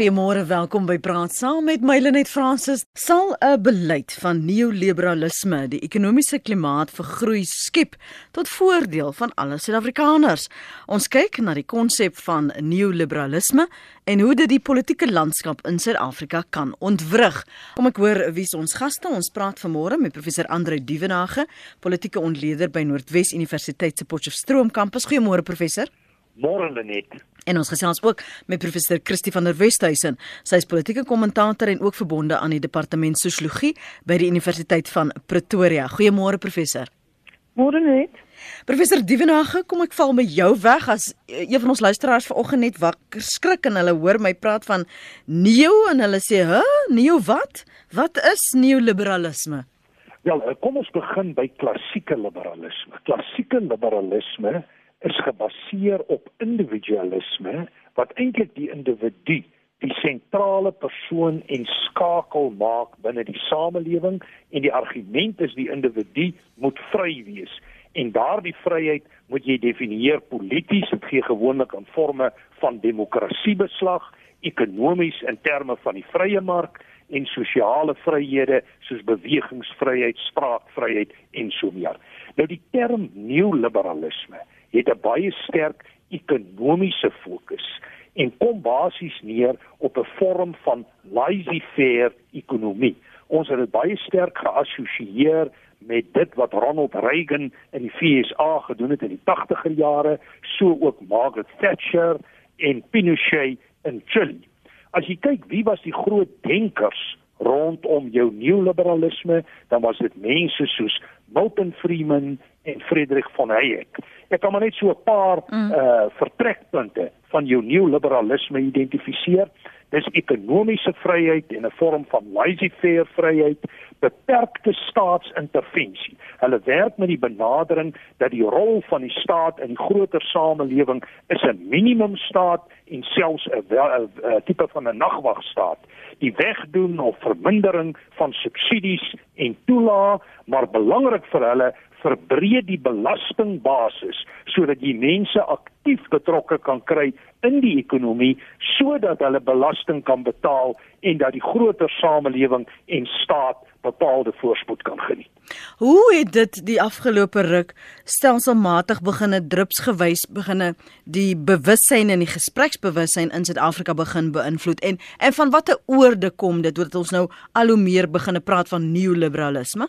Goeiemôre, welkom by Praat Saam met Mylenet Fransis. Sal 'n beleid van neoliberalisme die ekonomiese klimaat vir groei skep tot voordeel van alle Suid-Afrikaners? Ons kyk na die konsep van neoliberalisme en hoe dit die politieke landskap in Suid-Afrika kan ontwrig. Kom ek hoor wie's ons gaste? Ons praat vanmôre met professor Andre Duvenage, politieke ontleder by Noordwes Universiteit se Potchefstroom kampus. Goeiemôre professor. Môre Lenet. En ons gesels ook met professor Christie van der Westhuizen. Sy is politieke kommentator en ook verbonde aan die departement sosiologie by die Universiteit van Pretoria. Goeiemôre professor. Môre net. Professor Dievenage, kom ek val met jou weg as een van ons luisteraars vanoggend net wakker skrik en hulle hoor my praat van neo en hulle sê, "Hæ, neo wat? Wat is neoliberalisme?" Wel, kom ons begin by klassieke liberalisme. Klassieke liberalisme is gebaseer op individualisme wat eintlik die individu die sentrale persoon en skakel maak binne die samelewing en die argument is die individu moet vry wees en daardie vryheid moet jy definieer polities dit gee gewoonlik in forme van demokrasie beslag ekonomies in terme van die vrye mark en sosiale vryhede soos bewegingsvryheid, spraakvryheid en so meer. Nou die term neoliberalisme het 'n baie sterk ekonomiese fokus en kom basies neer op 'n vorm van laissez-faire ekonomie. Ons het dit baie sterk geassosieer met dit wat Ronald Reagan in die VSA gedoen het in die 80er jare, so ook Margaret Thatcher en Pinochet in Chile. As jy kyk wie was die groot denkers rondom jou neoliberalisme, dan was dit mense soos Milton Friedman en Friedrich von Hayek. Ek kan maar net so 'n paar mm. uh vertrekpunte van jou neoliberalisme identifiseer. Dis ekonomiese vryheid en 'n vorm van laissez-faire vryheid, beperkte staatsintervensie. Hulle werk met die benadering dat die rol van die staat in die groter samelewing is 'n minimumstaat en selfs 'n tipe van 'n nagwagstaat. Die wegdoen of vermindering van subsidies en toelae, maar belangrik vir hulle verbreed die belastingbasis sodat die mense aktief betrokke kan kry in die ekonomie sodat hulle belasting kan betaal en dat die groter samelewing en staat bepaalde voorspoed kan geniet. Hoe het dit die afgelope ruk stelselmatig beginne drupsgewys beginne die bewussyn en die gespreksbewussyn in Suid-Afrika begin beïnvloed en en van watter oorde kom dit deurdat ons nou al hoe meer beginne praat van neoliberalisme?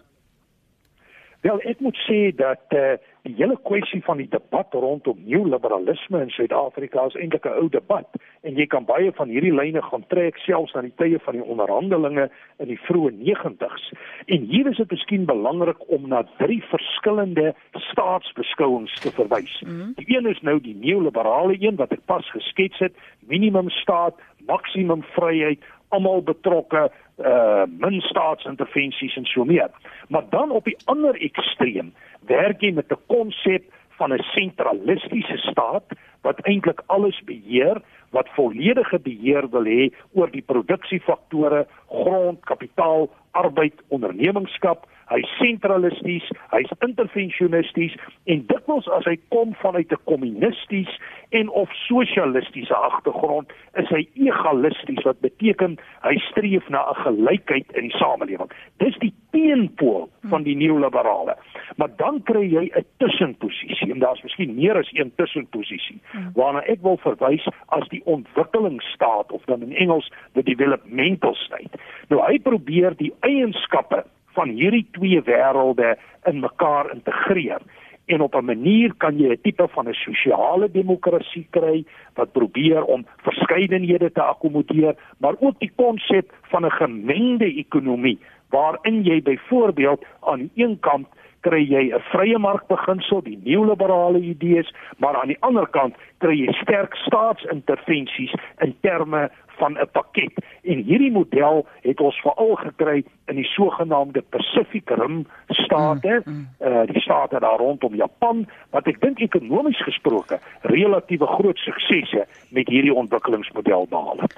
Wel, ek moet sê dat eh uh, die hele kwessie van die debat rondom neoliberalisme in Suid-Afrika is eintlik 'n ou debat en jy kan baie van hierdie lyne gaan trek selfs na die tye van die onderhandelinge in die vroeë 90's. En hier is dit miskien belangrik om na drie verskillende staatsbeskouings te verwys. Mm -hmm. Die een is nou die neoliberale een wat ek pas geskets het, minimum staat, maksimum vryheid, almal betrokke, uh min staatsintervensies en so meer. Maar dan op die ander ekstreem werk jy met 'n konsep van 'n sentralistiese staat wat eintlik alles beheer, wat volledige beheer wil hê oor die produksiefaktore, grond, kapitaal, arbeid, ondernemingskap, hy's sentralisties, hy's intervensionisties en dikwels as hy kom vanuit 'n kommunisties en of sosialistiese agtergrond, is hy egalisties wat beteken hy streef na 'n gelykheid in die samelewing. Dis die teenpool van die neoliberale. Maar dan kry jy 'n tussenposisie en daar's miskien meer as een tussenposisie waarna ek wil verwys as die ontwikkelingsstaat of dan in Engels the developmental state. Nou hy probeer die eienskappe van hierdie twee wêrelde in mekaar integreer. En op 'n manier kan jy 'n tipe van 'n sosiale demokrasie kry wat probeer om verskeidenhede te akkommodeer maar ook die konsep van 'n gemengde ekonomie waarin jy byvoorbeeld aan die een kant kry jy 'n vrye markbeginsel, die neoliberale idees, maar aan die ander kant kry jy sterk staatsintervensies in terme van 'n pakket. En hierdie model het ons veral gekry in die sogenaamde Pacific Rim state, mm, mm. uh die state daar rondom Japan, wat ek dink ekonomies gesproke relatiewe groot suksesse met hierdie ontwikkelingsmodel behaal het.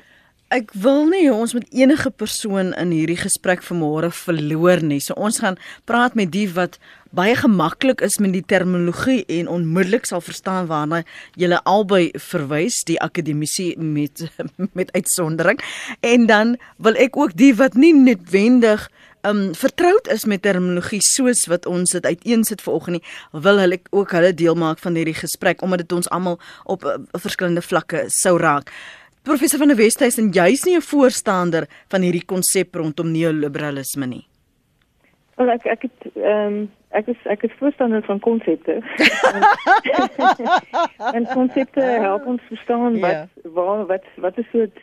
Ek wil nie ons met enige persoon in hierdie gesprek vanmôre verloor nie. So ons gaan praat met die wat baie gemaklik is met die terminologie en onmiddellik sal verstaan waarna jy albei verwys, die akademisie met met uitsondering. En dan wil ek ook die wat nie noodwendig um vertroud is met terminologie soos wat ons dit uiteensit vanoggend nie, wil hulle ook hulle deel maak van hierdie gesprek omdat dit ons almal op uh, verskillende vlakke sou raak. Professor van der Westhuizen, jy's nie 'n voorstander van hierdie konsep rondom neoliberalisme nie. Wel ek ek het ehm um, ek is ek is voorstander van konsepte. en konsepte help ons verstaan wat yeah. Ja. waar wat wat is soort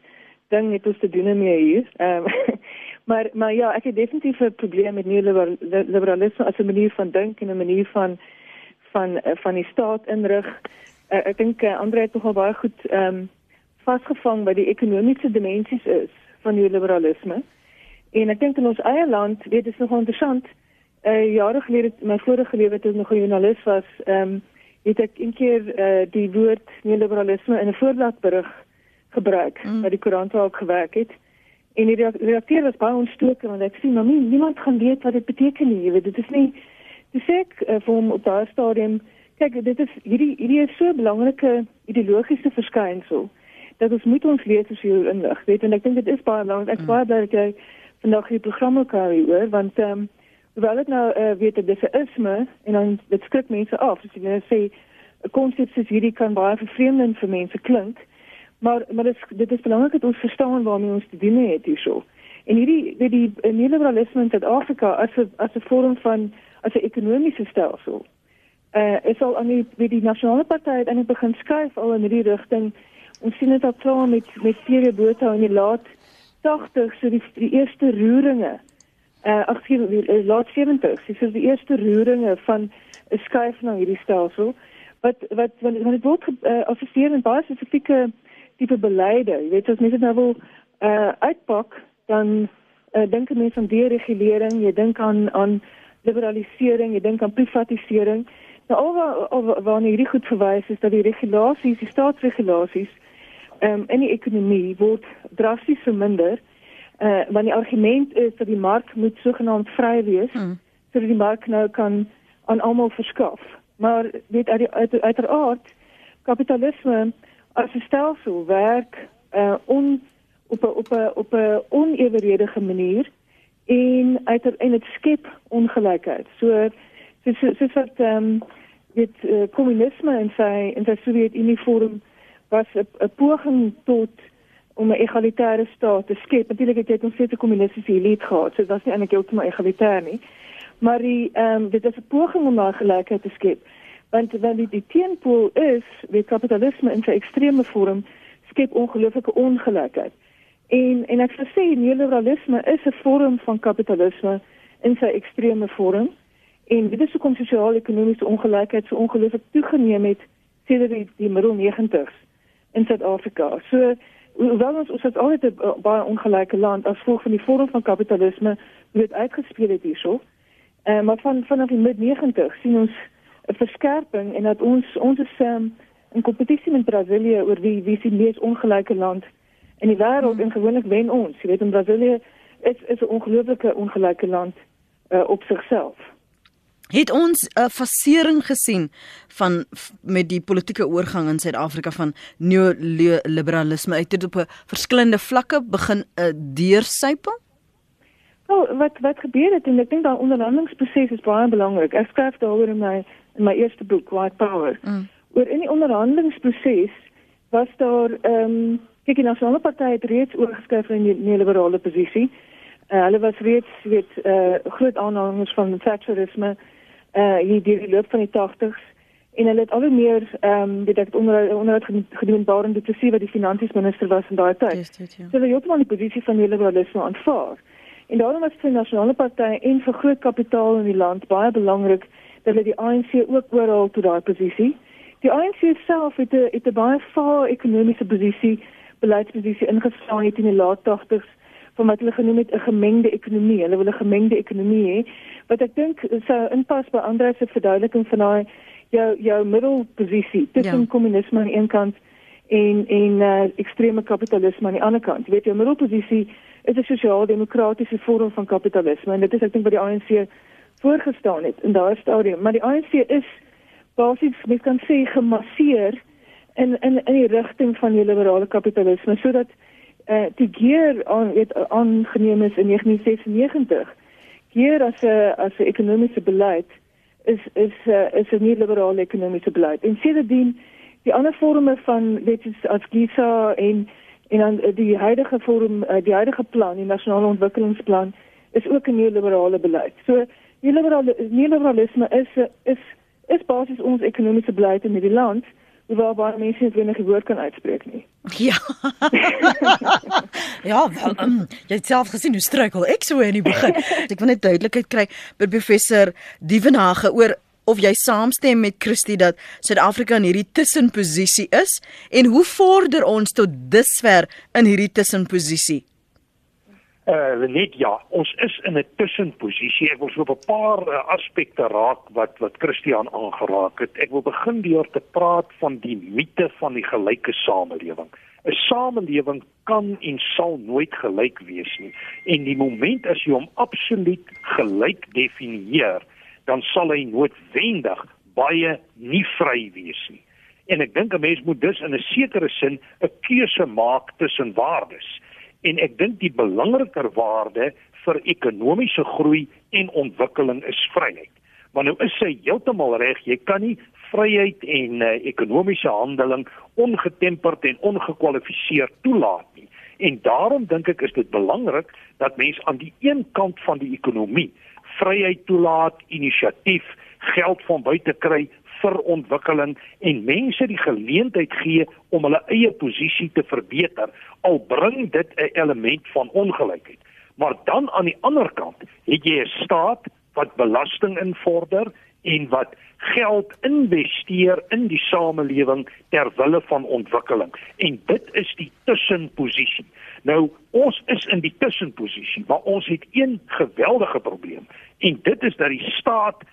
ding het ons te doen mee hier. Ehm um, maar maar ja, ek het definitief 'n probleem met neoliberalisme as 'n manier van dink en 'n manier van van van die staat inrig. Uh, ek dink uh, Andre het nogal baie goed ehm um, vasgevang by die ekonomiese dimensies is van die liberalisme. En ek dink in ons eie land, weet dit is nog interessant. Uh jare gelede my vorige lewe toe ek nog 'n joernalis was, ehm um, het ek een keer uh die woord neoliberalisme in 'n voorbladberig gebruik mm. by die koerant waar ek gewerk het. En die redakteur was baie ontstoke want ek sien maar nie, niemand gaan weet wat dit beteken nie. Jy weet dit is nie dis ek uh, vir hom op daardie stadium kyk dit is hierdie hierdie is so 'n belangrike ideologiese verskynsel dat ons moet ons as jy inlig. Weet en ek dink dit is baie belangrik. Ek mm. baie bly dat jy vandag hier programme kan hoor want ehm um, hoewel dit nou uh, weet dit is 'n isme en dan dit skrik mense af. As jy nou sê 'n konsep soos hierdie kan baie vervreemdend vir mense klink. Maar maar dit is, dit is belangrik dat ons verstaan waarmee ons te doen het hierso. En hierdie weet die neoliberalisme in Suid-Afrika as 'n as 'n vorm van as 'n ekonomiese stelsel. Eh uh, is al aan die weet die nasionale party aan die begin skuif al in hierdie rigting ons sien dit al klaar met met Pierre Botha in die laat 80 so die, die eerste roeringe uh ag sien uh, laat 70 dis so die eerste roeringe van 'n skuif na hierdie stelsel wat wat wanneer dit word uh, assosieer met baie spesifieke tipe beleide. Jy weet as mense nou wil uh uitpak dan uh, dink mense aan deregulering jy dink aan aan liberalisering jy dink aan privatisering. Nou al wat wanneer hierdie goed verwys is dat die regulasies die staatsregulasies um, in die ekonomie word drasties verminder. Uh want die argument is dat die mark moet sogenaamd vry wees hmm. sodat die mark nou kan aan almal verskaf. Maar weet uit uit uiteraard kapitalisme as 'n stelsel werk uh on op 'n op 'n op 'n oneweredige manier en uit en dit skep ongelykheid. So soos soos wat ehm um, dit uh, kommunisme en sy en sy Sowjetunie vorm was 'n poging tot om 'n egalitaire staat te skep. Natuurlik het jy nog steeds 'n kommunistiese elite gehad, so dit was nie eintlik heeltemal egalitair nie. Maar die ehm um, dit is 'n poging om daai gelykheid te skep. Want wanneer die, die teenpool is, wie kapitalisme in sy ekstreme vorm skep ongelooflike ongelykheid. En en ek sou sê neoliberalisme is 'n vorm van kapitalisme in sy ekstreme vorm. En dit is hoekom sosio-ekonomiese ongelykheid so ongelooflik toegeneem het sedert die, die middel 90s in Suid-Afrika. So hoewel ons ons het altyd 'n baie ongelyke land as gevolg van die vorm van kapitalisme wat uitgespeel het hierso. Eh maar van vanaf die mid 90 sien ons 'n verskerping en dat ons ons is um, in kompetisie met Brasilië oor wie wie die mees ongelyke land in die wêreld hmm. en gewoonlik wen ons. Jy weet in Brasilië is is 'n ongelooflike ongelyke land uh, op sigself het ons 'n fasering gesien van met die politieke oorgang in Suid-Afrika van neoliberalisme uit dit op 'n verskillende vlakke begin 'n uh, deursypel? Wel, wat wat gebeur het en ek dink daai onderhandelingsproses is baie belangrik. Ek skryf daaroor in my in my eerste boek White Power. Mm. Oor in die onderhandelingsproses was daar ehm um, kyk die nasionale party het reeds oorgeskryf in die neoliberale posisie. Uh, hulle was reeds weet uh, groot aanhangers van Thatcherisme uh hier die loop van die 80s en hulle het al hoe meer ehm um, weet ek onder onder gedoen daarin dit te sien wat die finansiesminister was in daai tyd. Yes, dit, ja. So hulle het ook die posisie van liberalisme aanvaar. En daarom was die nasionale party en vir groot kapitaal in die land baie belangrik dat hulle die ANC ook oorhaal tot daai posisie. Die ANC self het 'n het 'n baie vaar ekonomiese posisie, beleidsposisie ingeslaan het in die laat 80s van wat hulle genoem het 'n gemengde ekonomie. Hulle wil 'n gemengde ekonomie hê wat ek dink sou inpas by Andreus se verduideliking van daai jou jou middelposisie tussen ja. kommunisme aan een kant en en uh, ekstreme kapitalisme aan die ander kant. Jy weet jou middelposisie is 'n sosiaal-demokratiese vorm van kapitalisme en dit is ek dink wat die ANC voorgestaan het in daardie stadium, maar die ANC is basies mens kan sê gemasseer in in in die rigting van die liberale kapitalisme sodat eh uh, die gear aan het aangeneem is in 1996. Gear as 'n as 'n ekonomiese beleid is is uh, is 'n nie liberale ekonomiese beleid. En sedertdien die ander forme van weet jy as GISA en en dan eh, die huidige vorm die huidige plan, die nasionale ontwikkelingsplan is ook 'n neoliberale beleid. So neoliberale neoliberalisme is is is basies ons ekonomiese beleid in hierdie land waar baie mense nie wenig woord kan uitspreek nie. Ja. ja, wel, um, jy het self gesien hoe struikel ek so in die begin. Ek wil net duidelikheid kry by professor Dievenage oor of jy saamstem met Christie dat Suid-Afrika in hierdie tussenposisie is en hoe vorder ons tot dusver in hierdie tussenposisie? Uh net ja, ons is in 'n tussenposisie. Ek wil so 'n paar uh, aspekte raak wat wat Christian aangeraak het. Ek wil begin deur te praat van die mite van die gelyke samelewing. 'n Samelewing kan en sal nooit gelyk wees nie. En die oomblik as jy hom absoluut gelyk definieer, dan sal hy noodwendig baie nie vry wees nie. En ek dink 'n mens moet dus in 'n sekere sin 'n keuse maak tussen waardes. En ek dink die belangriker waarde vir ekonomiese groei en ontwikkeling is vryheid. Maar nou is hy heeltemal reg, jy kan nie vryheid en uh, ekonomiese handeling ongetemperd en ongekwalifiseerd toelaat nie. En daarom dink ek is dit belangrik dat mense aan die een kant van die ekonomie vryheid toelaat, inisiatief, geld van buite kry vir ontwikkeling en mense die geleentheid gee om hulle eie posisie te verbeter al bring dit 'n element van ongelykheid. Maar dan aan die ander kant het jy 'n staat wat belasting invorder en wat geld investeer in die samelewing ter wille van ontwikkeling en dit is die tussenposisie. Nou ons is in die tussenposisie, maar ons het een geweldige probleem en dit is dat die staat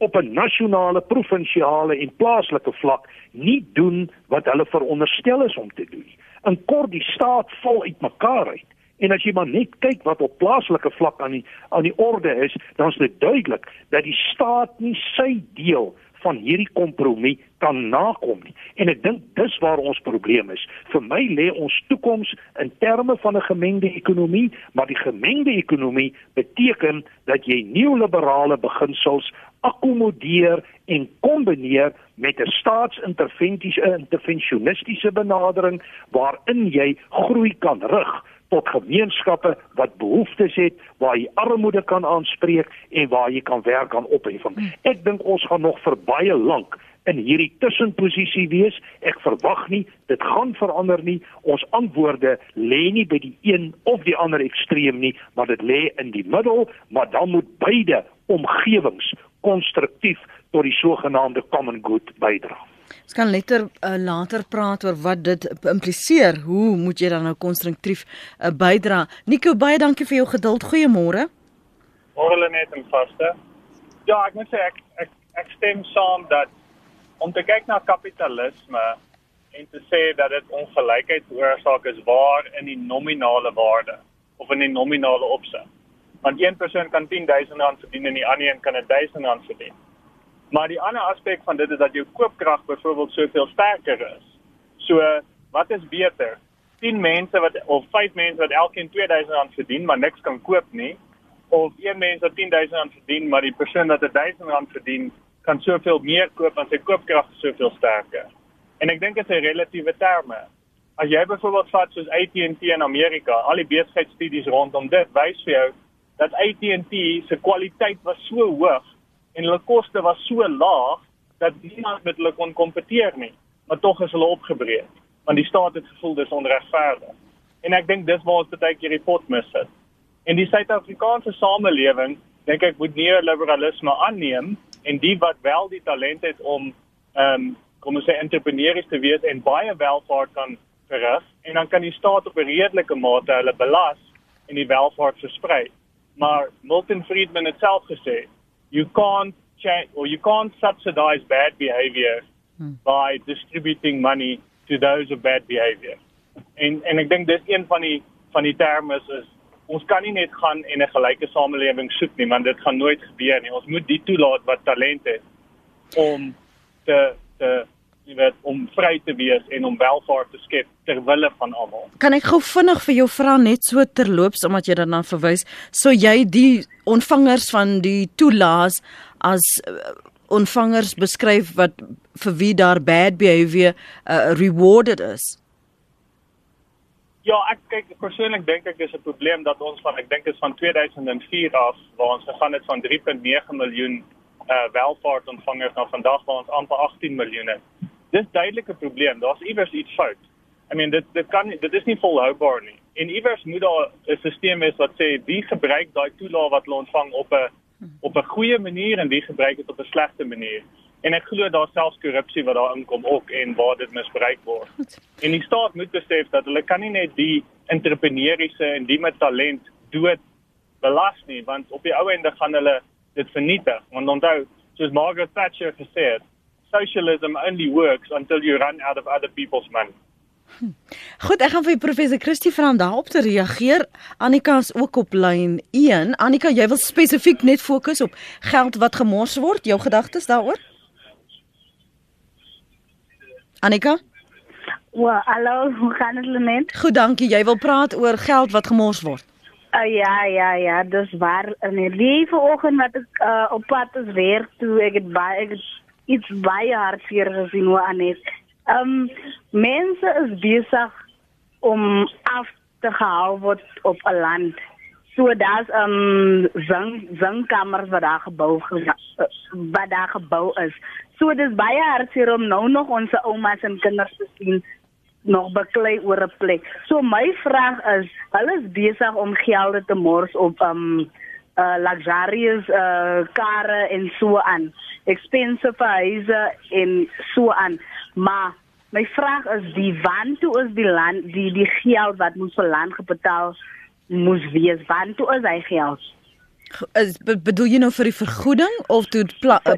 op 'n nasionale, provinsiale en plaaslike vlak nie doen wat hulle veronderstel is om te doen. In kort die staat val uitmekaar uit. En as jy maar net kyk wat op plaaslike vlak aan die aan die orde is, dan is dit duidelik dat die staat nie sy deel van hierdie kompromie kan nakom nie. En ek dink dis waar ons probleem is. Vir my lê ons toekoms in terme van 'n gemengde ekonomie, maar die gemengde ekonomie beteken dat jy neoliberale beginsels akkommodeer en kombineer met 'n staatsinterventiese interventionistiese benadering waarin jy groei kan rig tot gemeenskappe wat behoeftes het waar jy armoede kan aanspreek en waar jy kan werk aan opheffing. Hmm. Ek dink ons gaan nog vir baie lank in hierdie tussenposisie wees. Ek verwag nie dit gaan verander nie. Ons antwoorde lê nie by die een of die ander ekstreem nie, maar dit lê in die middel, maar dan moet beide omgewings konstruktief tot die sogenaamde common good bydra. Ons kan later uh, later praat oor wat dit impliseer. Hoe moet jy dan nou konstruktief uh, bydra? Nico, baie dankie vir jou geduld. Goeiemôre. Môre net en vaste. Ja, ek moet sê ek ek ek stem saam dat om te kyk na kapitalisme en te sê dat dit ongelykheid veroorsaak is waar in die nominale waarde of in die nominale opsig. Want een persoon kan 10000 rand verdien en die ander een kan 1000 rand verdien. Maar die ander aspek van dit is dat jou koopkrag byvoorbeeld soveel sterker is. So, wat is beter? 10 mense wat of 5 mense wat elkeen R2000 verdien, maar niks kan koop nie, of een mens wat R10000 verdien, maar die persoon wat R1000 verdien, kan soveel meer koop want sy koopkrag is soveel sterker. En ek dink dit is 'n relatiewe terme. As jy byvoorbeeld vat soos AT&T in Amerika, al die besigheidsstudies rondom dit wys vir jou dat AT&T se kwaliteit was so hoog en hulle koste was so laag dat niemand met hulle kon kompeteer nie. Maar tog is hulle opgebreek want die staat het gevoel dis onregverdig. En ek dink dis waar ons baie keer die pot mis het. En die Suid-Afrikaanse samelewing dink ek moet neoliberalisme aanneem en die wat wel die talent het om ehm um, kom ons sê entrepreneurs te wees en baie welvaart kan verrig en dan kan die staat op 'n redelike mate hulle belas en die welvaart versprei. Maar Milton Friedman het self gesê you can't change or you can't subsidize bad behavior hmm. by distributing money to those of bad behavior. En en ek dink dis een van die van die terme is, is ons kan nie net gaan en 'n gelyke samelewing soek nie, want dit gaan nooit gebeur nie. Ons moet die toelaat wat talent het om te te jy weet om vry te wees en om welvaart te skep ter wille van almal. Kan ek gou vinnig vir jou vra net so terloops omdat jy daarna verwys, so jy die ontvangers van die toelaas as uh, ontvangers beskryf wat vir wie daar bad behavior uh, rewarded is? Ja, ek kyk persoonlik dink ek is 'n probleem dat ons van ek dink is van 2004 af waar ons gegaan het van 3.9 miljoen uh welvaartontvangers na vandag waar ons amper 18 miljoen het. Dis duidelik 'n probleem. Daar's iewers iets fout. I mean dit dit kan dit is nie volhoubaar nie. En iewers moet daar 'n stelsel wees wat sê wie gebruik daai toelaat wat hulle ontvang op 'n op 'n goeie manier en wie gebruik dit op 'n slegte manier. En ek glo daar selfs korrupsie wat daar inkom ook en waar dit misbruik word. En die staat moet besef dat hulle kan nie net die entrepreneuriese en die met talent dood belas nie, want op die ou ende gaan hulle dit vernietig. Want onthou, soos Margaret Thatcher gesê het, socialism only works until you run out of other people's money. Goed, ek gaan vir professor Christie vra om daarop te reageer. Annika is ook op lyn 1. Annika, jy wil spesifiek net fokus op geld wat gemors word. Jou gedagtes daaroor? Annika? Well, hallo, hoe gaan dit Lenet? Goed, dankie. Jy wil praat oor geld wat gemors word. Uh, ja, ja, ja, dis waar. In die lewe oggend wat ek uh, op pad is weer toe ek het baie ek het iets baie hartseer gesien hoe Anet. Ehm um, mense is besig om af te haal word op 'n land. So daar's ehm um, zang zangkamers wat daar gebou wat daar gebou is. So dis baie hartseer om nou nog ons oumas en kinders te sien nog beklei oor 'n plek. So my vraag is, hulle is besig om gelde te mors op um uh luxurious uh karre en so aan. Expensive huise en so aan. Maar my vraag is, die want toe is die land die die geld wat moet vir land gebetaal moes wees. Want toe is hy geld? Is bedoel jy nou vir die vergoeding of toe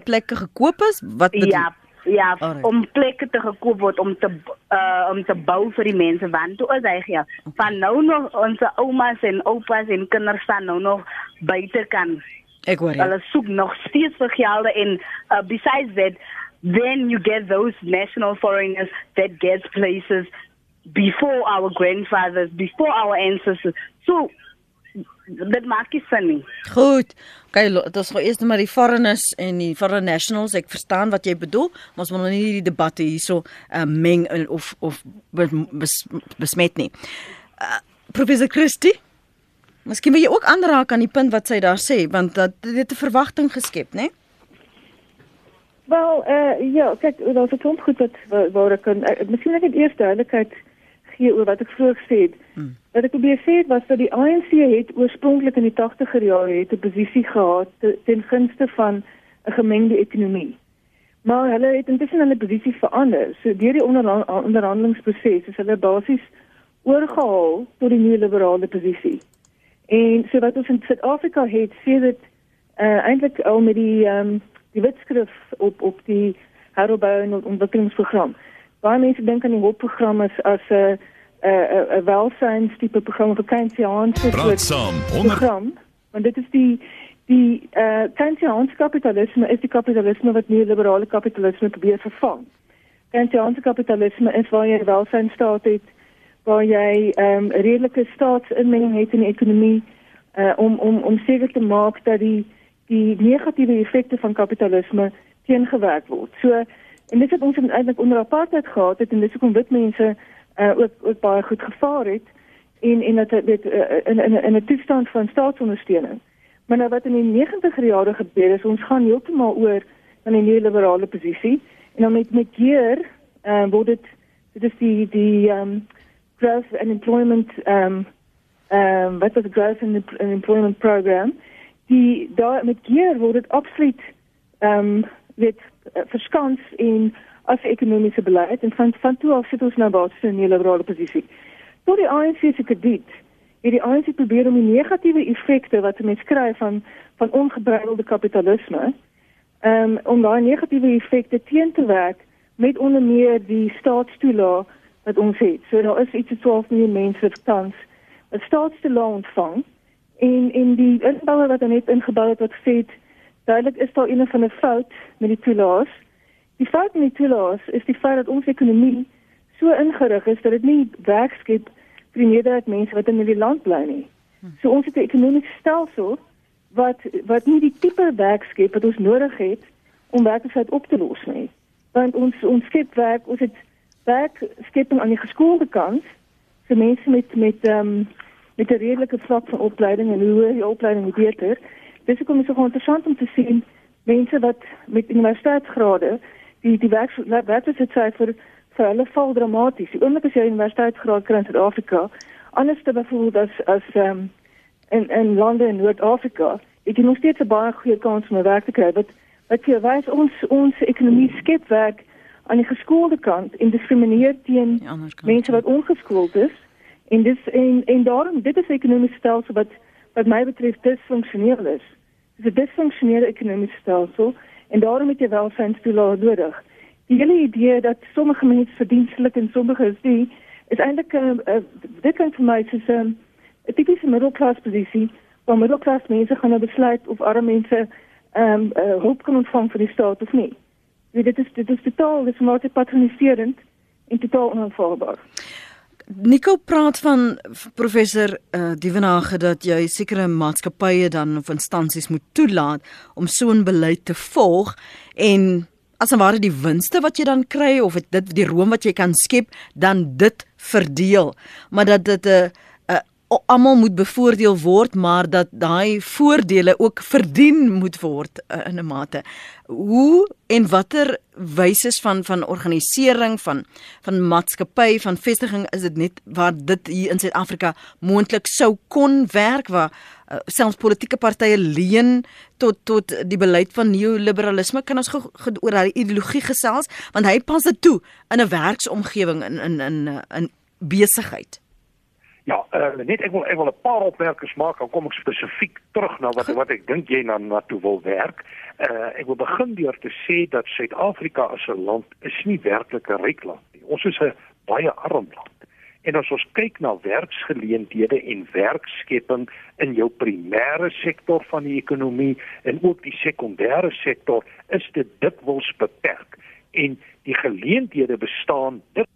plekke gekoop is? Wat bedoel? Ja, Ja, Alright. om plekke te gekoop word om te uh om te bou vir die mense want toe is hy ja. Van nou nog ons oumas en oupas en kinders staan nou nog buite kan. Ek hoor. Hulle soek nog steeds vir gelde en uh, besides that then you get those national foreigners that get places before our grandfathers, before our ancestors. So dit maak nie sin nie. Goed. Okay, dit is gou eers net maar die foreigners en die foreign nationals. Ek verstaan wat jy bedoel, maar ons moet nou nie die debatte hierso uh, meng of of bes, besmet nie. Uh, Professor Christie Miskien wil jy ook aanraak aan die punt wat sy daar sê want dat dit 'n verwagting geskep, né? Wel, eh uh, ja, kyk, daar's 'n klomp goed wat waar ek kan uh, miskien net eers duidelikheid gee oor wat ek vroeër gesê het. Hmm. Wat ek probeer sê was dat die ANC het oorspronklik in die 80er jare het 'n posisie gehad te, ten gunste van 'n gemengde ekonomie. Maar hulle het intussen hulle posisie verander. So deur die onderhandelingsproses is hulle basies oorgehaal tot die nuwe liberale posisie. En so wat ons in Suid-Afrika het, sê dit uh, eintlik al met die um, die wetskrif op op die herbou en ontwikkelingsprogram. Baie mense dink aan die hulpprogram as as 'n uh, 'n uh, 'n uh, welsyns tipe program vir Keynesiaanse program. Want dit is die die eh uh, Keynesiaanse kapitalisme is die kapitalisme wat nie liberale kapitalisme probeer vervang. Keynesiaanse kapitalisme is waar jy welsynstaat het waar jy ehm um, redelike staatsinmenging het in die ekonomie uh, om om om seker te maak dat die die negatiewe effekte van kapitalisme teengewerk word. So en dit het ons eintlik onder apartheid gehad het en dis hoekom wit mense uh, ook ook baie goed gevaar het en en dat dit uh, in in in 'n toestand van staatsondersteuning. Maar nou wat in die 90er jare gebeur is, ons gaan heeltemal oor na 'n neoliberale posisie en dan met met keer uh, word dit dit is die die um growth and employment um um wat is growth and employment program die daar met keer word dit absoluut um dit uh, verskans in as ekonomiese beleid en van van toe af sit ons nou basies in 'n liberale posisie. Tot die ANC se krediet het die ANC probeer om die negatiewe effekte wat mense kry van van ongebreidelde kapitalisme, um, om daai negatiewe effekte teen te werk met onder meer die staatstoelae wat ons het. So daar is iets so 12 miljoen mense wat tans 'n staatstoelaat ontvang en en die inbouer wat net ingebou het wat sê duidelik is daar een van 'n fout met die toelaas. Die fout met die toelaas is die feit dat ons ekonomie so ingerig is dat dit nie werk skep vir die meerderheid mense wat in die land bly nie. So ons het 'n ekonomiese stelsel wat wat nie die tipe werk skep wat ons nodig het om werklikheid op te los nie. Want ons ons skep werk, ons het werk skep aan die geskoolde kant vir mense met met ehm um, met 'n redelike vlak van opleiding en hoe die opleiding moet beter. Dis hoekom is so interessant om te sien mense wat met universiteitsgrade die die werk werkloosheidsyfer vir hulle val dramaties. Die oomblik as jy universiteitsgraad kry in Suid-Afrika, anders te byvoorbeeld as as ehm um, in in lande in Noord-Afrika, het jy nog steeds 'n baie goeie kans om 'n werk te kry. Wat wat jy wys ons ons ekonomie skep werk aan die geskoolde kant en diskrimineer teen mense wat ongeskoold is. En dis en en daarom dit is 'n ekonomiese stelsel wat wat my betref disfunksioneel is. Dit is 'n disfunksionele ekonomiese stelsel en daarom het jy welstandstoelae nodig. Die hele idee dat sommige mense verdienstelik en sommige is nie is eintlik 'n uh, uh, dit kan vir my soos 'n 'n tipiese middelklas posisie waar middelklas mense gaan nou besluit of arme mense ehm um, uh, hulp kan ontvang van die staat of nie. Weet, dit is dit is totaal dis maar te patroniserend en totaal onaanvaarbaar. Nico praat van professor uh, Dievenage dat jy sekere maatskappye dan of instansies moet toelaat om so 'n beleid te volg en as en ware die winste wat jy dan kry of dit die room wat jy kan skep dan dit verdeel. Maar dat dit 'n uh, almal moet bevoordeel word, maar dat daai voordele ook verdien moet word uh, in 'n mate. Hoe en watter wyse van van organisering van van maatskappy van vestiging is dit net waar dit hier in Suid-Afrika moontlik sou kon werk waar uh, selfs politieke partye leen tot tot die beleid van neoliberalisme kan ons ge, ge, oor daai ideologie gesels want hy pas dit toe in 'n werksomgewing in in in in, in besigheid. Ja, uh, net ek wil ek wil 'n paar opmerkings maak, dan kom ek spesifiek terug na wat wat ek dink jy na na toe wil werk. Uh ek wil begin deur te sê dat Suid-Afrika as 'n land is nie werklik 'n ryk land nie. Ons is 'n baie arm land. En as ons kyk na werksgeleenthede en werkskepping in jou primêre sektor van die ekonomie en ook die sekondêre sektor, is dit dikwels beperk. En die geleenthede bestaan dit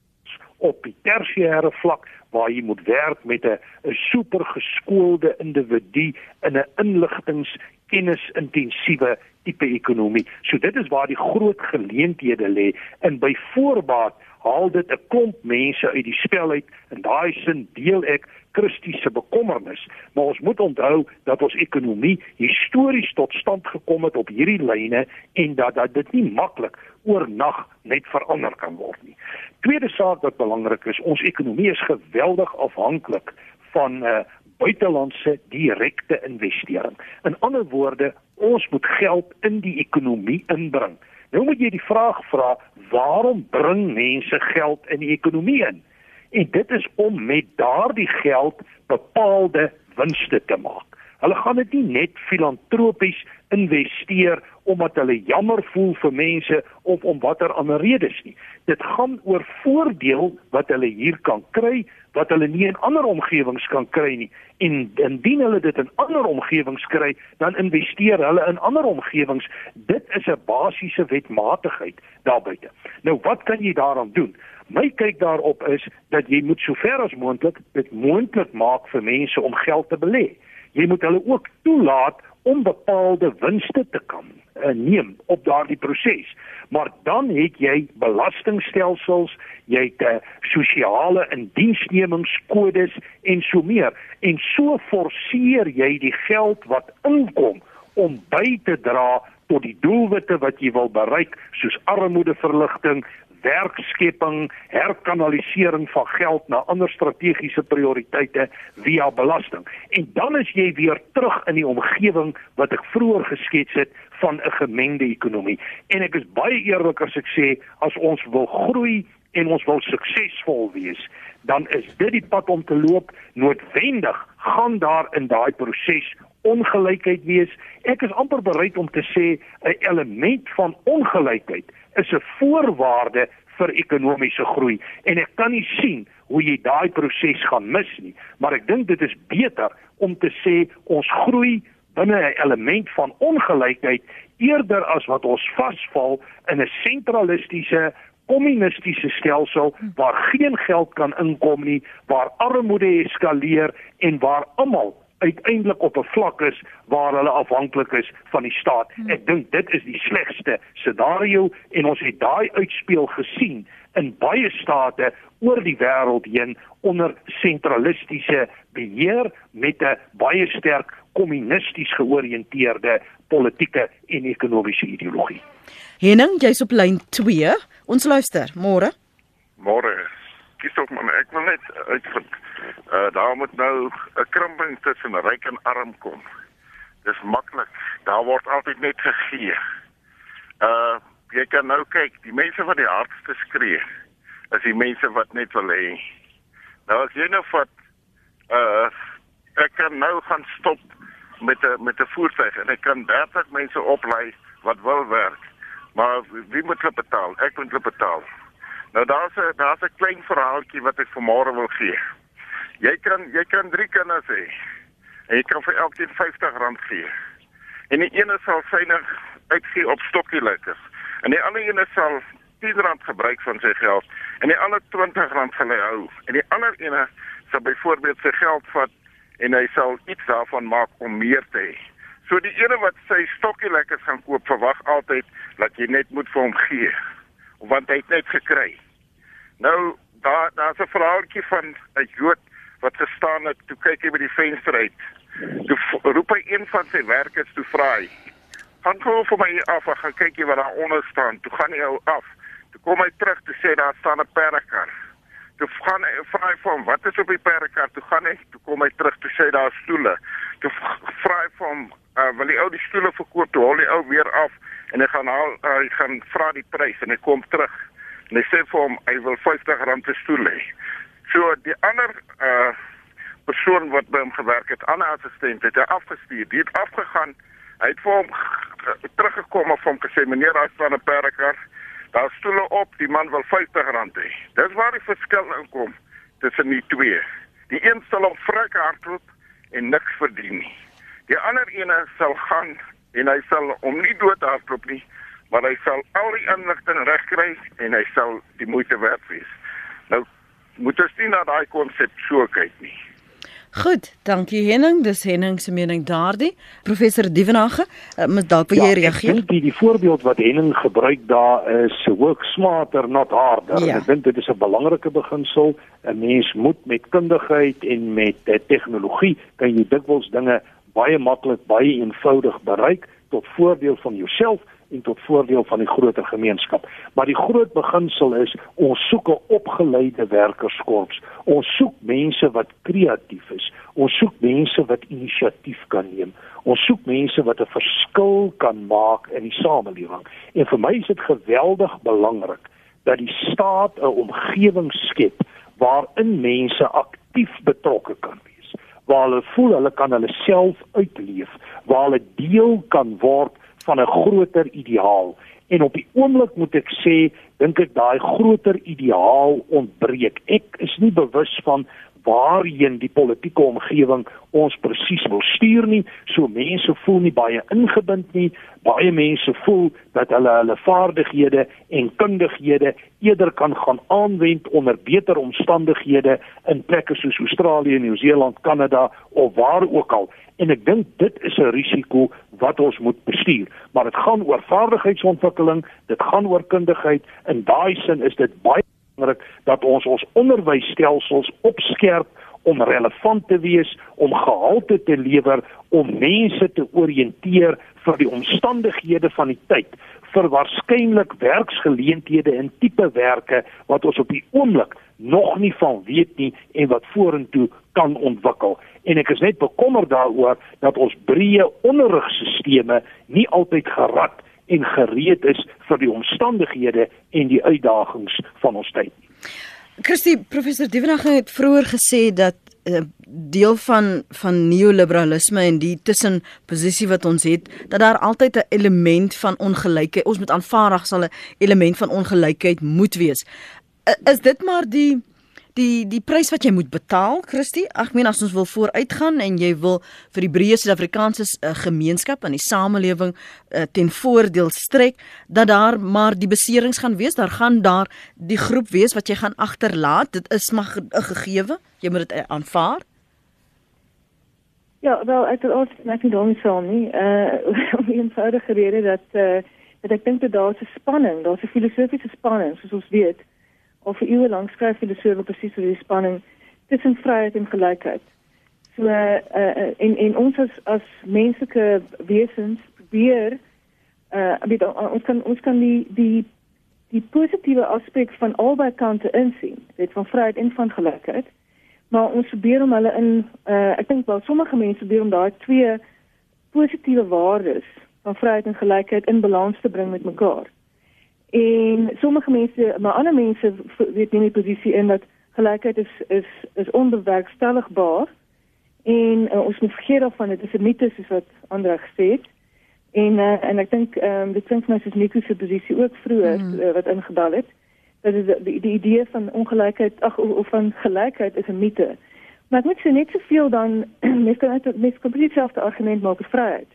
op die tersiêre vlak waar jy moet werk met 'n 'n supergeskoolde individu in 'n inligtings kennisintensiewe tipe ekonomie. So dit is waar die groot geleenthede lê en by voorbaat haal dit 'n klomp mense uit die spel uit en daai sin deel ek kristiese bekommernis, maar ons moet onthou dat ons ekonomie histories tot stand gekom het op hierdie lyne en dat dat dit nie maklik oornag net verander kan word nie. Tweede saak wat belangrik is, ons ekonomie is geweldig afhanklik van uh, buitelandse direkte investering. In ander woorde, ons moet geld in die ekonomie inbring. Nou moet jy die vraag vra, waarom bring mense geld in die ekonomie in? En dit is om met daardie geld bepaalde winste te maak. Hulle gaan dit nie net filantropies investeer omdat hulle jammer voel vir mense of om watter ander redes nie. Dit gaan oor voordeel wat hulle hier kan kry wat hulle nie in ander omgewings kan kry nie. En indien hulle dit in ander omgewings kry, dan investeer hulle in ander omgewings. Dit is 'n basiese wetmatigheid daarbuiten. Nou wat kan jy daaraan doen? My kyk daarop is dat jy moet sover as moontlik dit moontlik maak vir mense om geld te belê jy moet hulle ook toelaat om bepaalde winste te kan uh, neem op daardie proses. Maar dan het jy belastingstelsels, jy het uh, sosiale indiensnemingskodes en so meer en so forceer jy die geld wat inkom om by te dra tot die doelwitte wat jy wil bereik soos armoedeverligting, werkskepping, herkanalisering van geld na ander strategiese prioriteite via belasting. En dan is jy weer terug in die omgewing wat ek vroeër geskets het van 'n gemengde ekonomie. En ek is baie eerlik as ek sê as ons wil groei en ons wil suksesvol wees, dan is dit die pad om te loop. Noodwendig gaan daar in daai proses ongelykheid wees. Ek is amper bereid om te sê 'n element van ongelykheid is 'n voorwaarde vir ekonomiese groei. En ek kan nie sien hoe jy daai proses gaan mis nie maar ek dink dit is beter om te sê ons groei binne 'n element van ongelykheid eerder as wat ons vasval in 'n sentralistiese kommunistiese stelsel waar geen geld kan inkom nie, waar armoede eskaleer en waar almal uiteindelik op 'n vlak is waar hulle afhanklik is van die staat. Hmm. Ek dink dit is die slegste scenario en ons het daai uitspeel gesien in baie state oor die wêreld heen onder sentralistiese beheer met 'n baie sterk kommunisties georiënteerde politieke en ekonomiese ideologie. Henning, jy's op lyn 2. Ons luister. Môre. Môre. Kies ook maar ek wil net uitvind uh, daar moet nou 'n krimping tussen ryk en arm kom. Dis maklik. Daar word altyd net gegee. Uh jy kan nou kyk, die mense wat die hardste skree, is die mense wat net wil hê. Nou as jy nou vat uh ek kan nou gaan stop met 'n met 'n voertuig en ek kan 30 mense oplei wat wil werk. Maar wie moet hulle betaal? Ek moet hulle betaal. Nou daar's 'n daar's 'n klein verhaaltjie wat ek vanmôre wil gee. Jy kan jy kan drie kinders hê. En jy kan vir elkeen R50 gee. En die ene sal synig uitgee op stokkie lekkers. En die ander ene sal R10 gebruik van sy geld en die ander R20 gaan hy hou. En die ander ene sal byvoorbeeld sy geld vat en hy sal iets daarvan maak om meer te hê. So die ene wat sy stokkie lekkers gaan koop, verwag altyd dat jy net moet vir hom gee. Want hy het net gekry. Nou daar daar's 'n vrouetjie van 'n Jood wat gestaan het toe kyk hy by die venster uit. Toe roep hy een van sy werkers toe vra hy: "Gaan gou vir my af, gaan kyk wat daar onder staan." Toe gaan hy ou af. Toe kom hy terug te sê daar staan 'n perdekar. Toe gaan hy vra hy vir hom: "Wat is op die perdekar?" Toe gaan hy, toe kom hy terug te sê daar stoele. Toe vra hy vir hom: uh, "Wil jy ou die stoele verkoop?" Toe hol hy ou weer af en hy gaan haal uh, hy gaan vra die prys en hy kom terug. En hy sê vir hom hy wil R50 per stoel hê. So die ander uh persoon wat by hom gewerk het, ander assistent het hy afgestuur. Het afgegaan. Hy het vir hom teruggekom of hom gesê meneer, daar staan 'n perdekar. Daar stoele op, die man wil R50 hê. Dis waar die verskil inkom tussen die twee. Die een sal op vrek hardloop en niks verdien nie. Die ander ene sal gaan en hy sal hom nie dood hardloop nie, maar hy sal al die inligting regkry en hy sal die moeite werd wees. Nou moet ons nie na daai konsep so kyk nie. Goed, dankie Henning, dis Henning se mening daardie. Professor Dievenage, uh, moet dalk wil jy ja, reageer? Die die voorbeeld wat Henning gebruik daar is work smarter not harder. Ja. Ek dink dit is 'n belangrike beginsel. 'n Mens moet met kundigheid en met uh, tegnologie kan jy dikwels dinge baie maklik, baie eenvoudig bereik tot voordeel van jouself en tot voordeel van die groter gemeenskap. Maar die groot beginsel is ons soek 'n opgeleide werkerskorps. Ons soek mense wat kreatief is. Ons soek mense wat inisiatief kan neem. Ons soek mense wat 'n verskil kan maak in die samelewing. En vir my is dit geweldig belangrik dat die staat 'n omgewing skep waarin mense aktief betrokke kan wees. Waar hulle voel hulle kan hulle self uitleef, waar hulle deel kan word van 'n groter ideaal. En op die oomblik moet ek sê, dink ek daai groter ideaal ontbreek. Ek is nie bewus van waarheen die politieke omgewing ons presies wil stuur nie. So mense voel nie baie ingebind nie. Baie mense voel dat hulle hulle vaardighede en kundighede eerder kan gaan aanwend onder beter omstandighede in plekke soos Australië, Nieu-Seeland, Kanada of waar ook al. En ek dink dit is 'n risiko wat ons moet bestuur. Maar dit gaan oor vaardigheidsontwikkeling, dit gaan oor kundigheid. In daai sin is dit baie belangrik dat ons ons onderwysstelsels opskerp om relevant te wees, om gehalte te lewer, om mense te oriënteer vir die omstandighede van die tyd, vir waarskynlik werksgeleenthede en tipe werke wat ons op die oomblik nog nie van weet nie en wat vorentoe kan ontwikkel. En ek is net bekommerd daaroor dat ons breë onderrigstelsels nie altyd gerad en gereed is vir die omstandighede en die uitdagings van ons tyd. Christie professor Dievenage het vroeër gesê dat uh, deel van van neoliberalisme en die tussenposisie wat ons het dat daar altyd 'n element van ongelykheid ons moet aanvaar dat sal 'n element van ongelykheid moet wees. Uh, is dit maar die die die prys wat jy moet betaal, Christie. Ag meen as ons wil vooruitgaan en jy wil vir die breë Suid-Afrikaanse uh, gemeenskap en die samelewing uh, ten voordeel strek, dat daar maar die beserings gaan wees, daar gaan daar die groep wees wat jy gaan agterlaat. Dit is maar 'n gegewe. Jy moet dit uh, aanvaar. Ja, wel, ek het ook net nie daarmee so nie. Uh om eenvoudige rede dat uh dat ek dink dat daar 'n spanning, daar's 'n filosofiese spanning, soos ons weet al vir eeue lank skryf filosofe presies oor die spanning tussen vryheid en gelykheid. So uh, uh en en ons as as menslike wesens probeer uh weet ons kan ons kan die die die positiewe aspek van albei kante insien, weet van vryheid en van gelykheid. Maar ons probeer om hulle in uh ek dink wel sommige mense probeer om daai twee positiewe waardes van vryheid en gelykheid in balans te bring met mekaar. En sommige mense, maar ander mense weet nie die posisie in dat gelykheid is is is onbewerkstelligbaar. En uh, ons moet vergeet daarvan dit is 'n mite soos wat ander gesê het. En uh, en ek dink ehm um, dit klink my soos Nico se posisie ook vroeër mm. uh, wat ingebal het. Dat is die, die idee van ongelykheid ag of van gelykheid is 'n mite. Maar ek moet sê net soveel dan mens kan net mens kan presies selfde argument maak vir vryheid.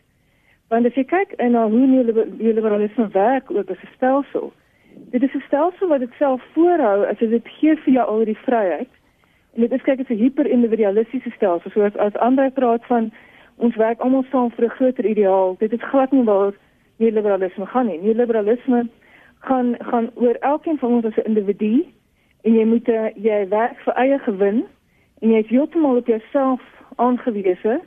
Want as jy kyk na hoe neoliberalisme werk ook as 'n stelsel, dit is 'n stelsel wat dit self voorhou as dit gee vir jou al die vryheid. En dit is kyk as 'n hyperindividualistiese stelsel, soos as ander praat van ons werk almal saam vir 'n groter ideaal. Dit is glad nie waar neoliberalisme gaan nie. Neoliberalisme gaan gaan oor elkeen van ons as 'n individu en jy moet eh, jy werk vir eie gewin en jy is heeltemal op jouself aangewese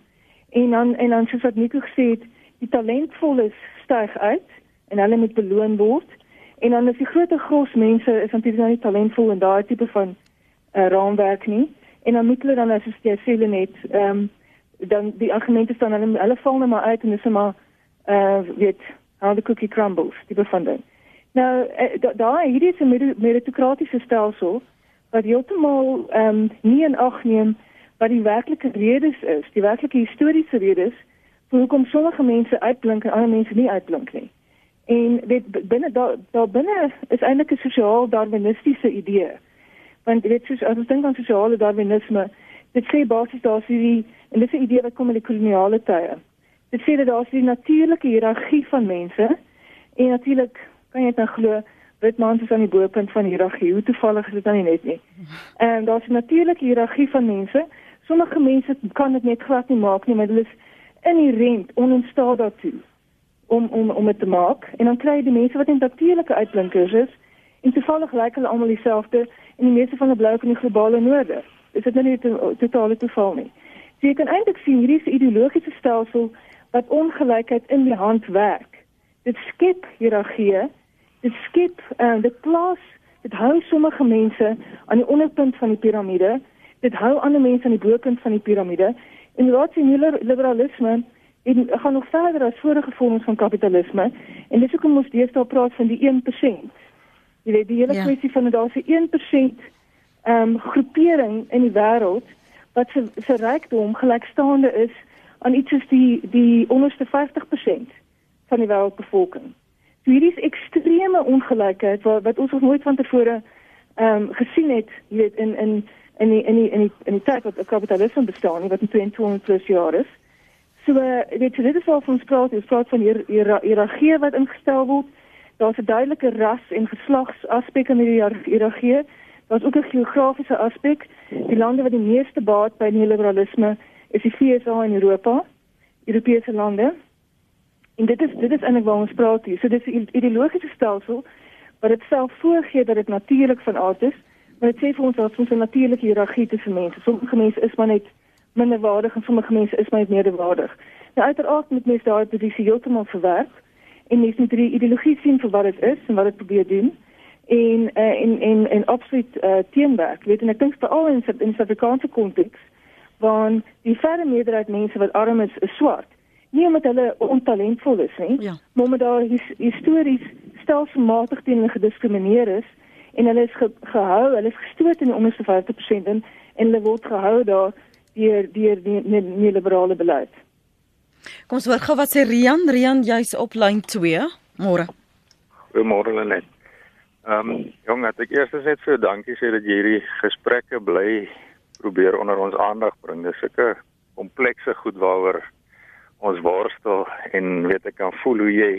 en dan en dan soos wat Nico gesê het die talentvolles styg uit en hulle moet beloon word. En dan is die groot gros mense is natuurlik nou nie talentvol in daai tipe van uh, raamwerk nie. En dan moet hulle dan as jy sê hulle net ehm um, dan die argumente staan hulle hulle val net maar uit en dis maar eh uh, weet how the cookie crumbles die bevinding. Nou uh, daai hierdie is 'n meritokratiese stelsel wat heeltemal ehm um, nie in ag neem wat die werklike redes is, die werklike historiese redes hoekom sommige mense uitblink en ander mense nie uitblink nie. En dit binne daar daar binne is eintlik 'n sosiaal darwinistiese idee. Want dit is as ons dink aan sosiale darwinisme, dit sê basies daar's hierdie en dis 'n idee wat kom in die koloniale tye. Dit sê dat daar's die natuurlike hiërargie van mense en natuurlik kan jy dit nou glo wit mans is aan die bo-punt van hiërargie. Hoe toevallig is dit dan nie net nie. En daar's 'n natuurlike hiërargie van mense. Sommige mense kan dit net glad nie maak nie, maar hulle is inherent oninstaat daartoe om om om dit te maak en dan kry jy die mense wat in natuurlike uitblinkers is en toevallig lyk hulle almal dieselfde en die meeste van die blou in die globale noorde. Is dit nou nie 'n totale toeval nie? So jy kan eintlik sien hierdie is 'n ideologiese stelsel wat ongelykheid in die hand werk. Dit skep hiërargie, dit skep uh, dit plaas dit hou sommige mense aan die onderpunt van die piramide, dit hou ander mense aan die bopunt van die piramide En rasionele liberalisme en gaan nog verder as vorige vorms van kapitalisme en dis hoekom ons deesdae praat van die 1%. Jy weet die hele ja. kwessie van dat daar se 1% ehm um, groepering in die wêreld wat se se rykdom gelykstaande is aan iets soos die die onderste 50% van die wêreldbevolking. So hierdie is ekstreme ongelykheid wat wat ons nog nooit van tevore ehm um, gesien het, jy weet in in in die in die in die in die tyd wat kapitalisme bestaan nie wat in 22 plus jaar is. So uh, weet jy dit is al van spraak, jy praat van hier hiërargie wat ingestel word. Daar's 'n duidelike ras en geslags aspek in die hiërargie. Daar's ook 'n geografiese aspek. Die lande wat die meeste baat by neoliberalisme is die VSA in Europa, Europese lande. En dit is dit is eintlik waar ons praat hier. So dis 'n ideologiese stelsel wat dit self voorgee dat dit natuurlik van aard is. Maar dit sê vir ons dat ons 'n natuurlike hiërargie tussen mense. Sommige mense is maar net minderwaardig en sommige mense is maar net meerderwaardig. Nou uiteraard moet mense daai posisie heeltemal verwerp en mens moet die ideologie sien vir wat dit is en wat dit probeer doen en uh, en en en absoluut uh, teenwerk. Weet en ek dink veral in in Suid-Afrikaanse konteks waar die verre meerderheid mense wat arm is, is swart. Nie omdat hulle ontalentvol is nie, ja. maar omdat daar his, histories stelselmatig teen hulle gediskrimineer is en hulle is ge, gehou, hulle is gestoot in die onderste 50% in en hulle word gehou daar deur deur die neoliberale beleid. Kom ons hoor gou wat sê Rian, Rian jy's op lyn 2. Môre. Goeiemôre net. Ehm um, jong, ek eers net vir dankie sê dat jy hierdie gesprekke bly probeer onder ons aandag bring. Dis sulke komplekse goed waaroor ons worstel en weet ek kan voel hoe jy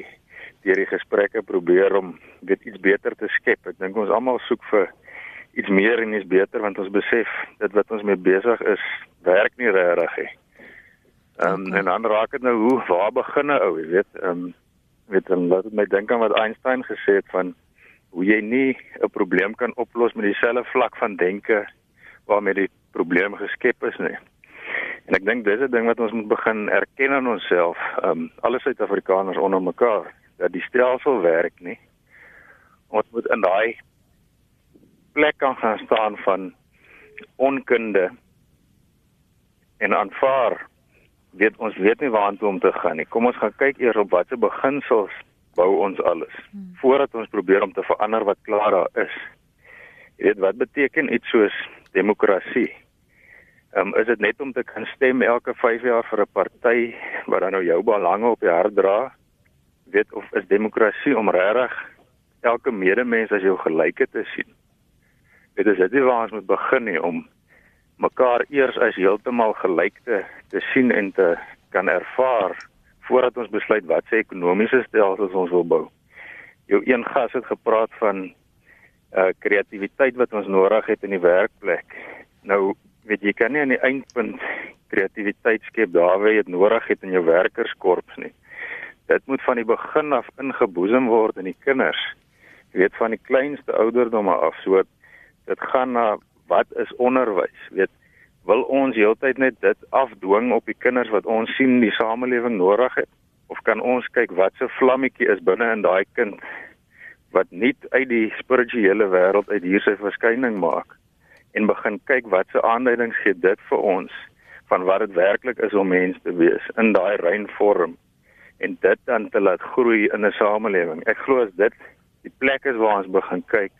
deur die gesprekke probeer om dit iets beter te skep. Ek dink ons almal soek vir iets meer en iets beter want ons besef dit wat ons mee besig is werk nie regtig nie. Ehm um, en dan raak dit nou hoe waar begin 'n ou, jy weet, ehm um, weet dan laat my dink aan wat Einstein gesê het van hoe jy nie 'n probleem kan oplos met dieselfde vlak van denke waarmee die probleem geskep is nie. En ek dink dis 'n ding wat ons moet begin erken aan onsself, ehm um, alle Suid-Afrikaners onder mekaar dat die stelsel werk nie. Ons moet in daai plek kan gaan staan van onkunde en aanvaar weet ons weet nie waartoe om te gaan nie. Kom ons gaan kyk eers op watter beginsels bou ons alles hmm. voordat ons probeer om te verander wat klaar daar is. Jy weet wat beteken iets soos demokrasie? Ehm um, is dit net om te kan stem elke 5 jaar vir 'n party wat dan nou jou belange op die hart dra? Weet of is demokrasie om regtig elke medemens as jou gelyke te sien? Dit is dit waar ons moet begin nie om mekaar eers as heeltemal gelyk te te sien en te kan ervaar voordat ons besluit wat se ekonomiese stelsels ons wil bou. Jou een gas het gepraat van uh kreatiwiteit wat ons nodig het in die werkplek. Nou weet jy kan nie aan die eindpunt kreatiwiteit skep daar waar jy dit nodig het in jou werkerskorps nie. Dit moet van die begin af ingeboesem word in die kinders. Jy weet van die kleinste ouderdomme af. So dit gaan na wat is onderwys? Weet wil ons heeltyd net dit afdwing op die kinders wat ons sien die samelewing nodig het of kan ons kyk wat se vlammetjie is binne in daai kind wat nie uit die spirituele wêreld uit hier sy verskyning maak en begin kyk wat se aanduidings gee dit vir ons van wat dit werklik is om mens te wees in daai rein vorm en dit dan te laat groei in 'n samelewing. Ek glo as dit die plek is waar ons begin kyk,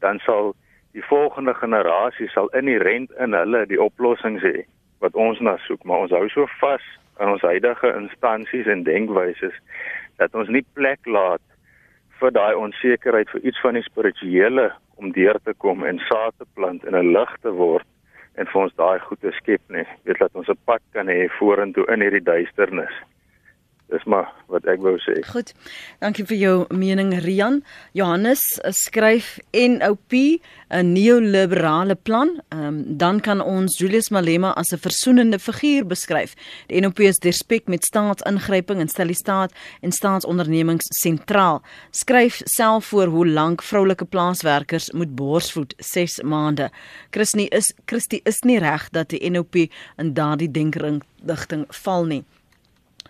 dan sal die volgende generasie sal inherent in hulle die oplossings hê wat ons na soek, maar ons hou so vas aan ons huidige instansies en denkwyses dat ons nie plek laat vir daai onsekerheid vir iets van die spirituele om deur te kom en saad te plant en 'n lig te word en vir ons daai goeie skep nie. Weet dat ons 'n pad kan hê vorentoe in hierdie duisternis. Dis maar wat ek wou sê. Goed. Dankie vir jou mening Rian. Johannes eh, skryf NOP 'n neoliberale plan. Ehm um, dan kan ons Julius Malema as 'n versoenende figuur beskryf. Die NOP is respek met staatsingryping en stel die staat en staatsondernemings sentraal. Skryf self voor hoe lank vroulike plaaswerkers moet borsvoed 6 maande. Christie is Christie is nie reg dat die NOP in daardie denkring digting val nie.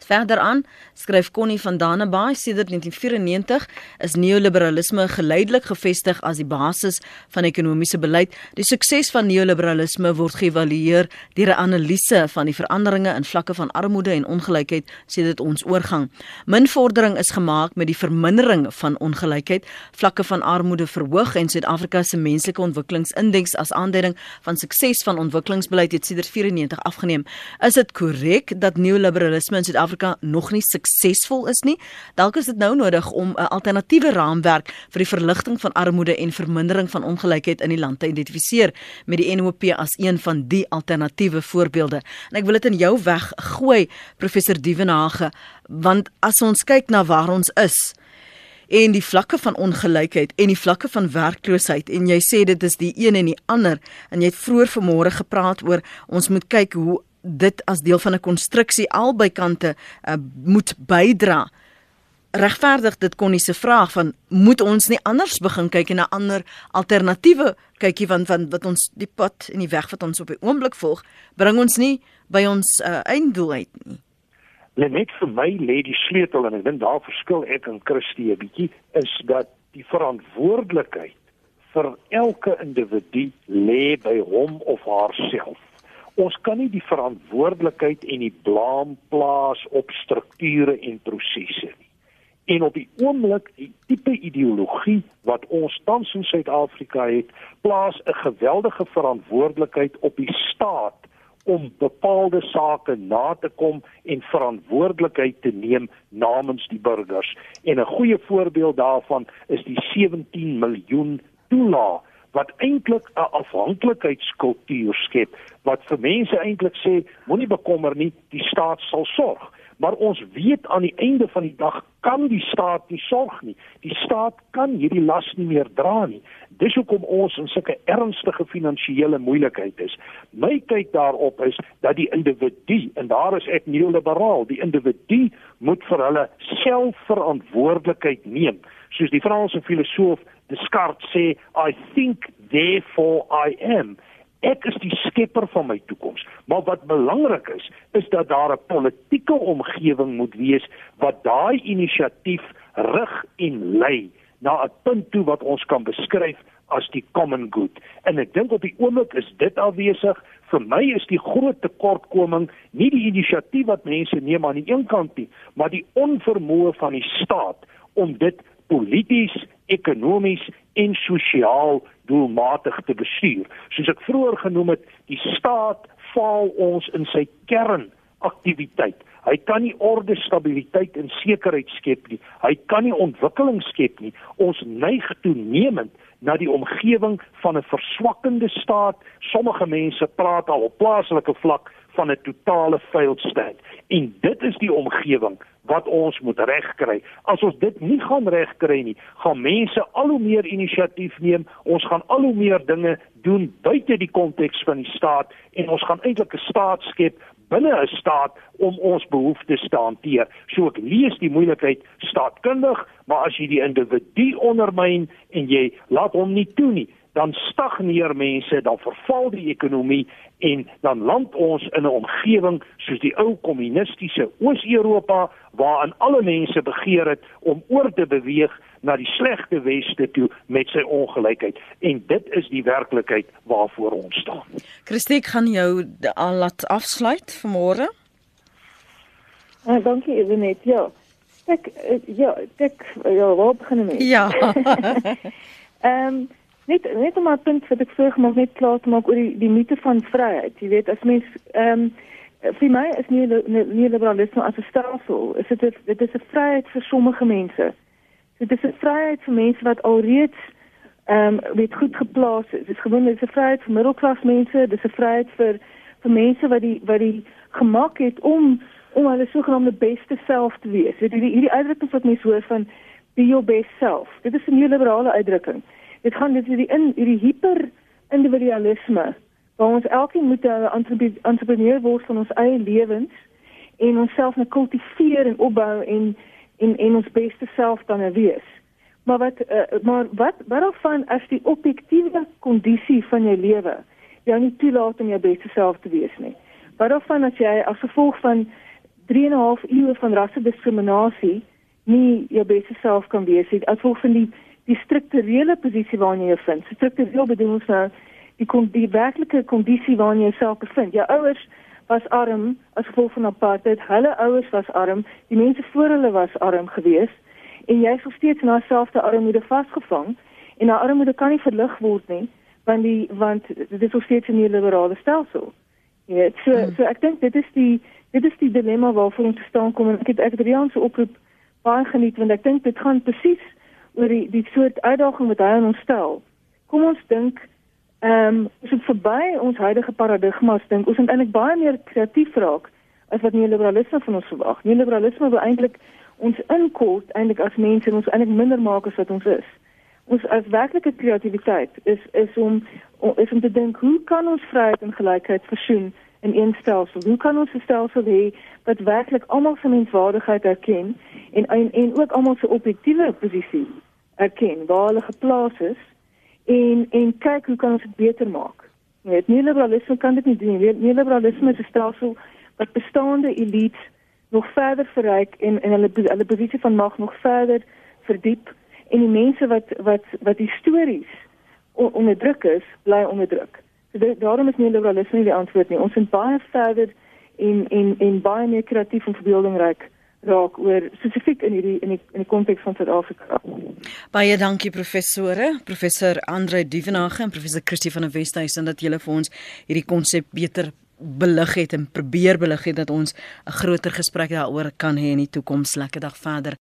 Verder aan skryf Connie van Dannebaai sedert 1994 is neoliberalisme geleidelik gevestig as die basis van ekonomiese beleid. Die sukses van neoliberalisme word geëvalueer deur 'n analise van die veranderinge in vlakke van armoede en ongelykheid sedert ons oorgang. Min vordering is gemaak met die vermindering van ongelykheid. Vlakke van armoede verhoog en Suid-Afrika se menslike ontwikkelingsindeks as aanduiding van sukses van ontwikkelingsbeleid het sedert 94 afgeneem. Is dit korrek dat neoliberalisme in Suid Suid-Afrika nog nie suksesvol is nie. Dalk is dit nou nodig om 'n alternatiewe raamwerk vir die verligting van armoede en vermindering van ongelykheid in die land te identifiseer met die NOP as een van die alternatiewe voorbeelde. En ek wil dit in jou weg gooi, professor Dievenage, want as ons kyk na waar ons is, en die vlakke van ongelykheid en die vlakke van werkloosheid en jy sê dit is die een en die ander en jy het vroeër vanmôre gepraat oor ons moet kyk hoe dit as deel van 'n konstruksie albei kante uh, moet bydra. Regverdig dit kon nie se vraag van moet ons nie anders begin kyk en na ander alternatiewe kykie want van wat ons die pad en die weg wat ons op die oomblik volg bring ons nie by ons uh, einddoel uit nie. Net vir my lê die sleutel en ek dink daar verskil ek en Christie 'n bietjie is dat die verantwoordelikheid vir elke individu lê by hom of haarself ons kan nie die verantwoordelikheid en die blaam plaas op strukture en prosesse nie. En op die oomblik die tipe ideologie wat ons tans in Suid-Afrika het, plaas 'n geweldige verantwoordelikheid op die staat om bepaalde sake na te kom en verantwoordelikheid te neem namens die burgers. En 'n goeie voorbeeld daarvan is die 17 miljoen toelaat wat eintlik 'n afhanklikheidskultuur skep wat vir mense eintlik sê moenie bekommer nie die staat sal sorg maar ons weet aan die einde van die dag kan die staat nie sorg nie. Die staat kan hierdie las nie meer dra nie. Dis hoekom ons in sulke ernstige finansiële moeilikheid is. My kyk daarop is dat die individu en daar is ek neoliberaal, die individu moet vir hulle self verantwoordelikheid neem. Soos die Franse filosoof Descartes sê, I think therefore I am ek is die skepper van my toekoms. Maar wat belangrik is, is dat daar 'n politieke omgewing moet wees wat daai inisiatief rig en lei na 'n punt toe wat ons kan beskryf as die common good. En ek dink op die oomblik is dit afwesig. Vir my is die groot tekortkoming nie die inisiatief wat mense neem aan die een kant nie, maar die onvermoë van die staat om dit polities, ekonomies en sosiaal doelmatig te bestuur. Soos ek vroeër genoem het, die staat faal ons in sy kernaktiwiteit. Hy kan nie orde, stabiliteit en sekerheid skep nie. Hy kan nie ontwikkeling skep nie. Ons neig toenemend na die omgewing van 'n verswakkende staat. Sommige mense praat al op plaaslike vlak van 'n totale state. En dit is die omgewing wat ons moet regkry. As ons dit nie gaan regkry nie, gaan mense al hoe meer inisiatief neem. Ons gaan al hoe meer dinge doen buite die konteks van die staat en ons gaan eintlik 'n staat skep binne 'n staat om ons behoeftes te hanteer. So ek lees die moeilikheid staatkundig, maar as jy die individu ondermyn en jy laat hom nie toe nie, dan stagneer mense, dan verval die ekonomie en dan land ons in 'n omgewing soos die ou kommunistiese Oos-Europa waarin alle mense begeer het om oor te beweeg na die slegte weste toe met sy ongelykheid en dit is die werklikheid waarvoor ons staan. Christie kan jou al laat afsluit vanmôre. Ah, dankie Evenet. Ja. Ek eh, ja, ek ja, waar begin ek? Ja. Ehm um, net net om 'n punt wat ek vroeg maar net klaar te maak oor die die mite van vryheid. Jy weet as mens ehm um, vir my is nie nie liberalisme as 'n stelsel. Is dit dit is 'n vryheid vir sommige mense. Dit is 'n vryheid vir mense wat alreeds ehm um, weet goed geplaas is. Dit is gewoon dit is 'n vryheid vir middelklas mense, dit is 'n vryheid vir vir mense wat die wat die gemak het om om hulle sogenaamde beste self te wees. Dit hierdie hierdie uitdrukking wat mense hoor van be your best self. Dit is 'n nuwe liberale uitdrukking dit gaan dit hierdie in hierdie hiper individualisme waar ons elkeen moet 'n entrepreneur word van ons eie lewens en onsself net kultiveer en opbou en en en ons beste self dan wees. Maar wat uh, maar wat wat of van as die objektiewe kondisie van jou lewe jou nie toelaat om jou beste self te wees nie. Wat of van as jy as gevolg van 3 en 'n half eeue van rassediskriminasie nie jou beste self kan wees nie. As gevolg van die die strukturele posisie waarin jy bevind. Struktureel bedoel ons nou die kon die werklike kondisie waarin jy jouself bevind. Jou ouers was arm as gevolg van apartheid. Hulle ouers was arm. Die mense voor hulle was arm geweest en jy is nog steeds na selfde armoede vasgevang en daardie armoede kan nie verlig word nie want die want dit is nog steeds 'n liberale stelsel. Ja, so hmm. so ek dink dit is die dit is die dilemma waarvoor ons staan kom en ek het ek het die Riaanse oproep baie geniet want ek dink dit gaan presies oor die die soort uitdaging wat hy aan ons stel. Kom ons dink ehm um, het verby ons huidige paradigmas dink ons moet eintlik baie meer kreatief raak as wat neoliberalisme van ons verwag. Neoliberalisme wil eintlik ons inkort eintlik as mense ons eintlik minder maak as wat ons is. Ons as werklike kreatiwiteit is is om is om te dink hoe kan ons vryheid en gelykheid versoen in een stelsel? Hoe kan ons 'n stelsel hê wat werklik almal se menswaardigheid erken en en, en ook almal se objektiewe posisie erken waar hulle geplaas is en en kyk hoe kan ons dit beter maak. Jy weet, nie liberalisme kan dit nie doen nie. Nie liberalisme is 'n stelsel wat bestaande elites nog verder verryk en en hulle hulle posisie van mag nog verder verdiep en die mense wat wat wat histories onderdruk is, bly onderdruk. So dit, daarom is nie liberalisme die antwoord nie. Ons moet baie verder en en en baie meer kreatief en verbeeldingryk raak oor spesifiek in hierdie in die in die konteks van Suid-Afrika. Baie dankie professore, professor Andre Dievenage en professor Christie van der Westhuizen dat julle vir ons hierdie konsep beter belig het en probeer belig het dat ons 'n groter gesprek daaroor kan hê in die toekoms. Lekker dag verder.